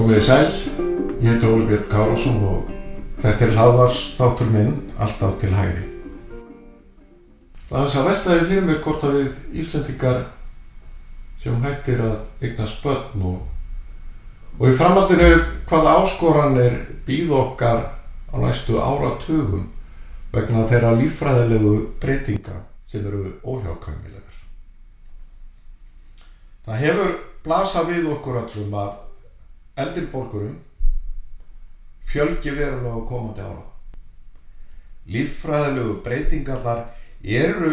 Komið sæl, ég heiti Óli Björn Kárásson og þetta er hlaðvars þáttur minn alltaf til hægri. Það er þess að veltaði fyrir mér hvort að við Íslandingar sem hættir að eignast börn og, og í framhaldinu hvaða áskoranir býð okkar á næstu áratugum vegna þeirra líffræðilegu breytinga sem eru óhjákvæmilegar. Það hefur blasa við okkur öllum að eldri borgurum fjölgi verulega á komandi ára. Líffræðilegu breytingarnar eru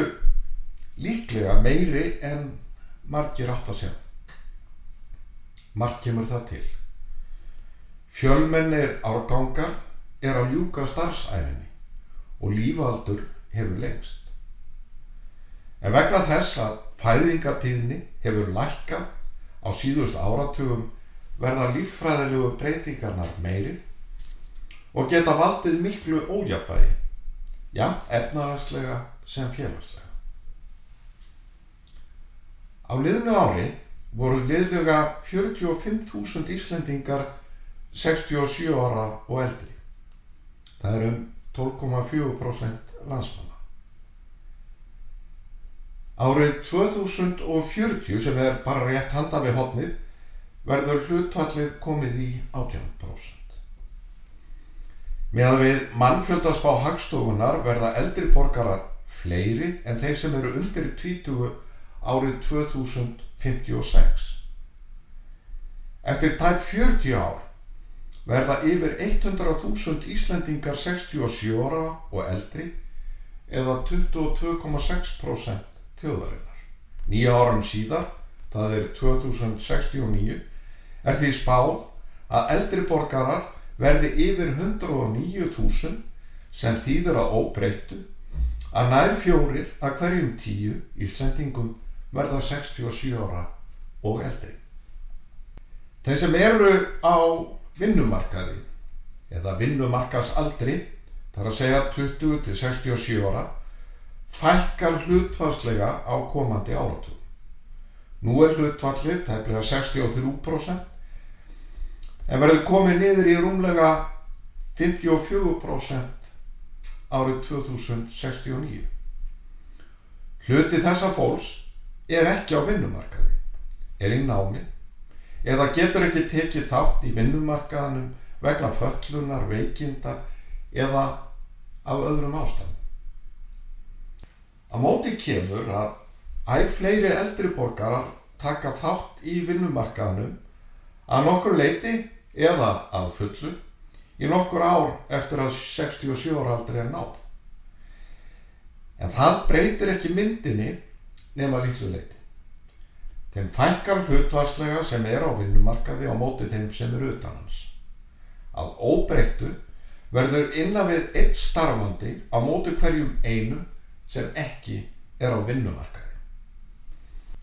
líklega meiri en margir átt að sjá. Marg kemur það til. Fjölmennir árgangar er að ljúka starfsæfinni og lífaldur hefur lengst. En vegna þess að fæðingatíðni hefur lækkað á síðust áratugum verða líffræðilegu breytingarnar meiri og geta valdið miklu ójafvægi, jafn efnaðarslega sem félagslega. Á liðnu ári voru liðlega 45.000 Íslendingar 67 ára og eldri. Það er um 12,4% landsmanna. Árið 2040 sem er bara rétt handa við hotnið verður hlutvallið komið í 18%. Meðan við mannfjöldaspá hagstofunar verða eldri borgarar fleiri en þeir sem eru undir 20 árið 2056. Eftir tæp 40 ár verða yfir 100.000 Íslendingar 67 ára og eldri eða 22,6% þjóðarinnar. Nýja áram síðar, það er 2069, er því spáð að eldri borgarar verði yfir 109.000 sem þýður að óbreyttu að nær fjórir að hverjum tíu Íslendingum verða 67 ára og eldri. Þeir sem eru á vinnumarkaði eða vinnumarkasaldri, þar að segja 20 til 67 ára, fækkar hlutfalslega á komandi áratugum. Nú er hlutfallið tæplega 63% en verður komið niður í rúmlega 54% árið 2069. Hluti þessa fólks er ekki á vinnumarkaði, er í námi eða getur ekki tekið þátt í vinnumarkaðanum vegna föllunar, veikindar eða af öðrum ástæðum. Á móti kemur að æg fleiri eldri borgarar taka þátt í vinnumarkaðanum að nokkur leiti eða að fullu í nokkur ár eftir að 67 ára aldrei er náð. En það breytir ekki myndinni nema litlu leiti. Þeim fækkar hlutvarslega sem er á vinnumarkaði á móti þeim sem eru utan hans. Að óbreyttu verður innan við eitt starfandi á móti hverjum einum sem ekki er á vinnumarkaði.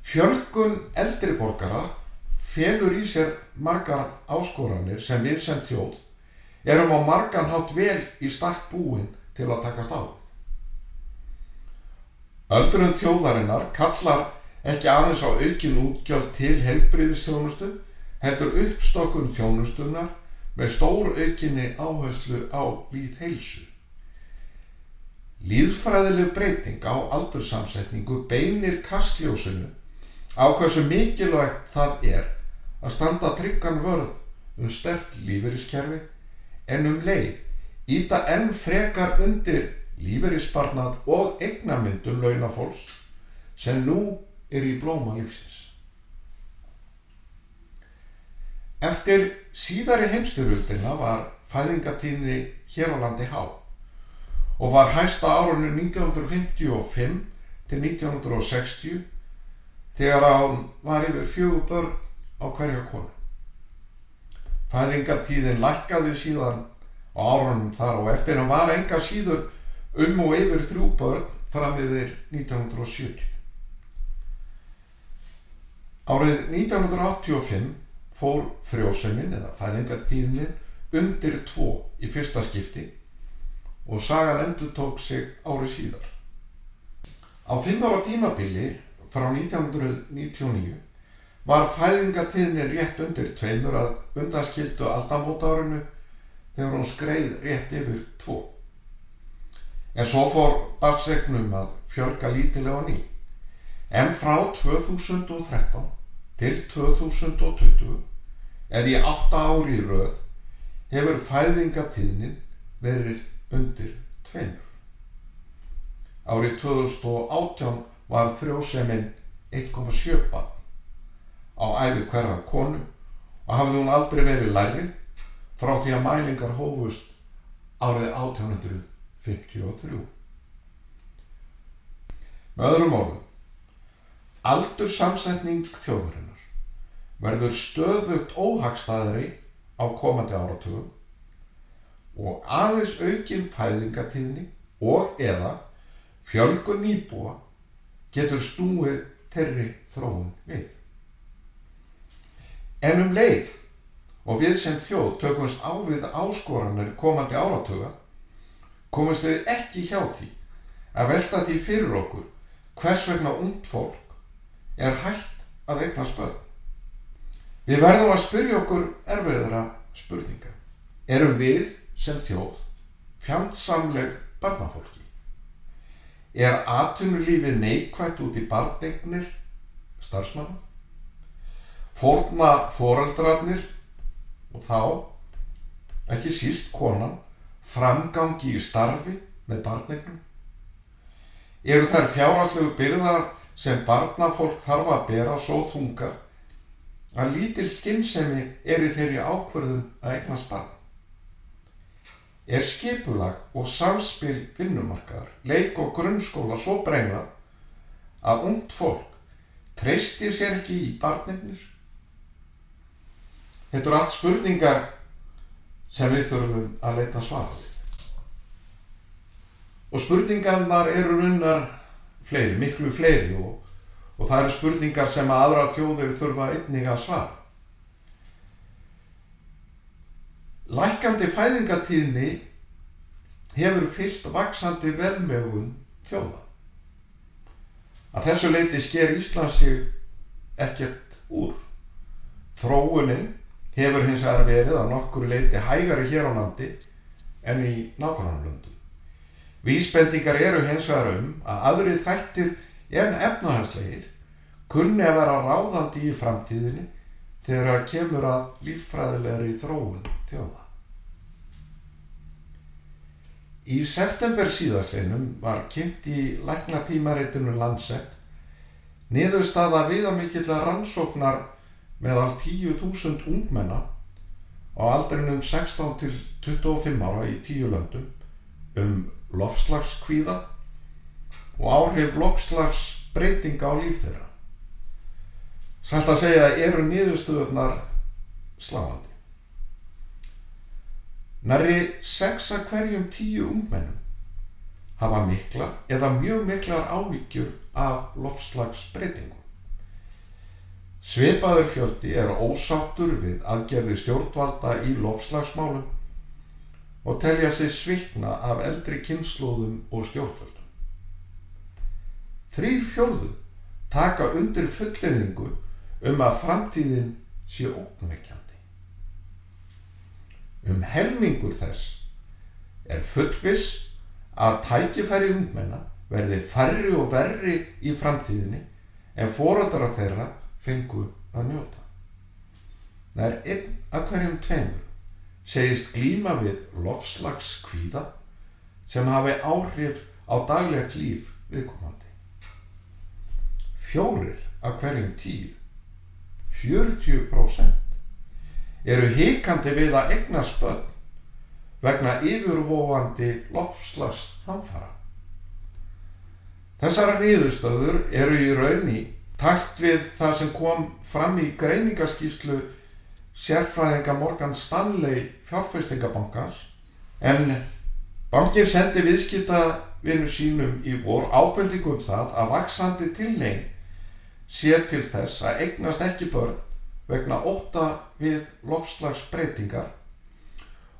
Fjölgun eldri borgara felur í sér margar áskoranir sem við sem þjóð erum á margan hátt vel í stakk búin til að takast á við. Öldrun þjóðarinnar kallar ekki aðeins á aukin útgjöld til helbriðistjónustu, heldur uppstokkun þjónustunar með stór aukinni áherslu á líð heilsu. Líðfræðileg breyting á aldursamsetningu beinir kastljósinu á hversu mikilvægt það er að standa tryggan vörð um stert lífeyriskerfi en um leið íta enn frekar undir lífeyrisbarnað og eignamyndun launafólks sem nú er í blóma lífsins. Eftir síðari heimstyrvöldina var fæðingatíðni hér á landi há og var hæsta árunni 1955 til 1960 þegar án var yfir fjögur börn á hverja konu. Fæðingatíðin lækkaði síðan á árunum þar og eftir en var enga síður um og yfir þrjú börn fram yfir 1970. Árið 1985 fór frjósuminn eða fæðingartíðnin undir tvo í fyrsta skipti og sagan endur tók sig ári síðar. Á fimm ára tímabili frá 1999 var fæðingartíðnin rétt undir tveimur að undanskildu aldamótárinu þegar hún skreið rétt yfir tvo. En svo fór barsregnum að fjölga lítilega ný. En frá 2013 til 2020 eða í 8 ári í röð hefur fæðingatíðnin verið undir tveimur. Árið 2018 var frjóseminn 1,7 barn á æfi hverra konu og hafði hún aldrei verið læri frá því að mælingar hófust árið 1853. Með öðrum orðum, aldur samsetning þjóðurinnar verður stöðugt óhagstaðari á komandi áratugum og aðeins aukin fæðingatíðni og eða fjölgun nýbúa getur stúið þeirri þróun við. En um leið og við sem þjóð tökumst á við áskoranir komandi áratuga komumst við ekki hjá því að velta því fyrir okkur hvers vegna ungd fólk er hægt að eigna spöld. Við verðum að spyrja okkur erfiðara spurninga. Erum við sem þjóð fjandsamleg barnafólki? Er atunulífi neikvægt út í barneignir starfsmanna? Fórna foreldrarnir og þá, ekki síst konan, framgangi í starfi með barneignum? Eru þær fjárhanslegu byrðar sem barnafólk þarf að bera svo þungar að lítil skinnsemi er í þeirri ákverðum að eignast barn? Er skipulag og samspil vinnumarkaðar, leik og grunnskóla svo brengað að ungt fólk treysti sér ekki í barninnir? Þetta eru allt spurningar sem við þurfum að leita svara við. Og spurningarnar eru runnar fleiri, miklu fleiri og, og það eru spurningar sem að aðra þjóður þurfa einnig að svara. Lækandi fæðingatíðni hefur fyllt vaksandi velmögun þjóða. Að þessu leiti sker Íslands sig ekkert úr. Þróunin hefur hins vegar verið að nokkur leiti hægari hér á landi en í nákvæmlandum. Vísbendingar eru hins vegar um að aðrið þættir en efnahagslegir kunni að vera ráðandi í framtíðinni þegar að kemur að líffræðilegri þróun þjóða. Í september síðastleinum var kynnt í læknatímareitinu Lancet niðurstaða viðamikilla rannsóknar meðal 10.000 ungmenna á aldrinum 16 til 25 ára í tíu löndum um lofslagskvíða og áhrif lofslagsbreytinga á líf þeirra. Sælt að segja eru niðurstöðunar sláandi. Næri 6 að hverjum 10 ungmennum hafa mikla eða mjög miklar ávíkjur af lofslagsbreytingum. Sveipaður fjöldi er ósáttur við aðgerði stjórnvalda í lofslagsmálum og telja sig svikna af eldri kynnslóðum og stjórnvöldum. Þrýr fjörðu taka undir fulleringu um að framtíðin sé ógnveikjandi. Um helmingur þess er fullvis að tækifæri ungmenna verði færri og verri í framtíðinni en fóröldara þeirra fengu að njóta. Það er einn að hverjum tveimur segist glíma við lofslags kvíða sem hafi áhrif á daglegt líf viðkomandi. Fjórir að hverjum tíu, 40% eru hikandi við að egna spönn vegna yfirvofandi lofslags hamfara. Þessara nýðustöður eru í raunni takt við það sem kom fram í greiningaskíslu sérfræðinga Morgan Stanley fjárfæstingabankans en Bankir sendi viðskiptavinu sínum í vor ábendingum það að vaksandi tilnein sé til þess að eignast ekki börn vegna óta við lofslagsbreytingar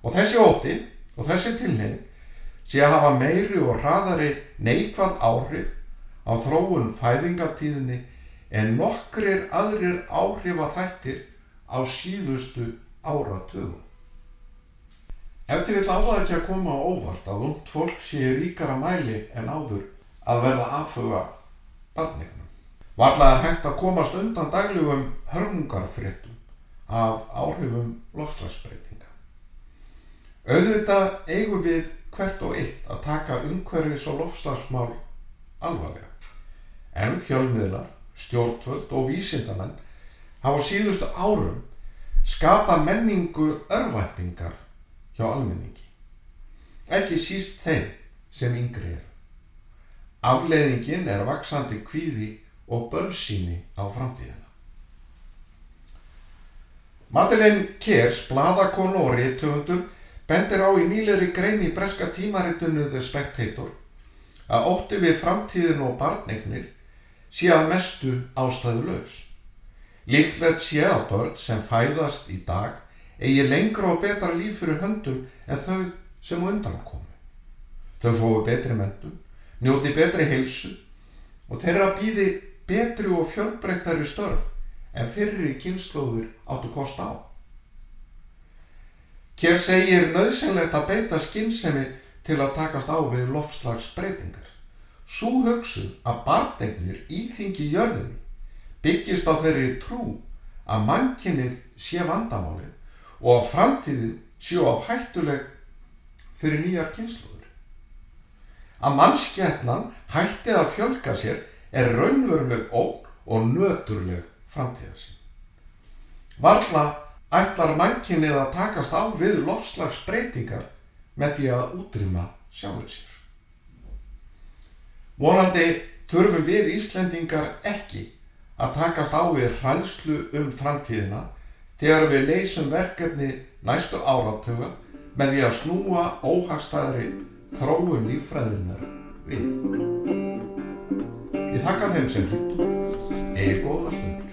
og þessi óti og þessi tilnein sé að hafa meiri og hraðari neikvað áhrif á þróun fæðingartíðinni en nokkrir aðrir áhrifa þættir á síðustu áratugum. Ef til vill áða ekki að koma á óvart að und fólk sé ríkara mæli en áður að verða aðfuga barnignum. Varlega er hægt að komast undan daglugum hörmungarfréttum af áhrifum lofslagsbreytinga. Auðvitað eigum við hvert og eitt að taka umhverfis og lofslagsmál alvarlega. En fjölmiðlar, stjórnvöld og vísindamenn hafa síðustu árum skapa menningu örvæntingar hjá almenningi. Ekki síst þeim sem yngri er. Afleiðingin er vaksandi kvíði og bölsíni á framtíðina. Madeleine Kers, bladakonu og réttöfundur, bendir á í nýleri grein í breska tímaritinu The Spectator að ótti við framtíðin og barnegnir sé að mestu ástæðu laus. Líklegt sé að börn sem fæðast í dag eigi lengra og betra líf fyrir höndum en þau sem undan komu. Þau fóðu betri mentum, njóti betri heilsu og þeirra býði betri og fjölbreyttari störf en fyrri kynnslóður áttu kost á. Kér segir nöðsynlegt að beita skinnsemi til að takast á við lofslagsbreytingar. Sú hugsun að barndegnir íþingi jörðinni byggist á þeirri trú að mannkinnið sé vandamálinn og að framtíðin séu af hættuleg fyrir nýjar kynsluður. Að mannskjætnan hættið að fjölga sér er raunveruleg óg og nöturleg framtíðasín. Varla ætlar mannkinnið að takast á við lofslagsbreytingar með því að útrýma sjálfur sér. Vonandi þurfum við Íslendingar ekki að takast á við hræðslu um framtíðina þegar við leysum verkefni næstu áratöga með því að snúa óhagstæðri þróun lífræðinar við. Ég þakka þeim sem hluttu. Eða góða stund.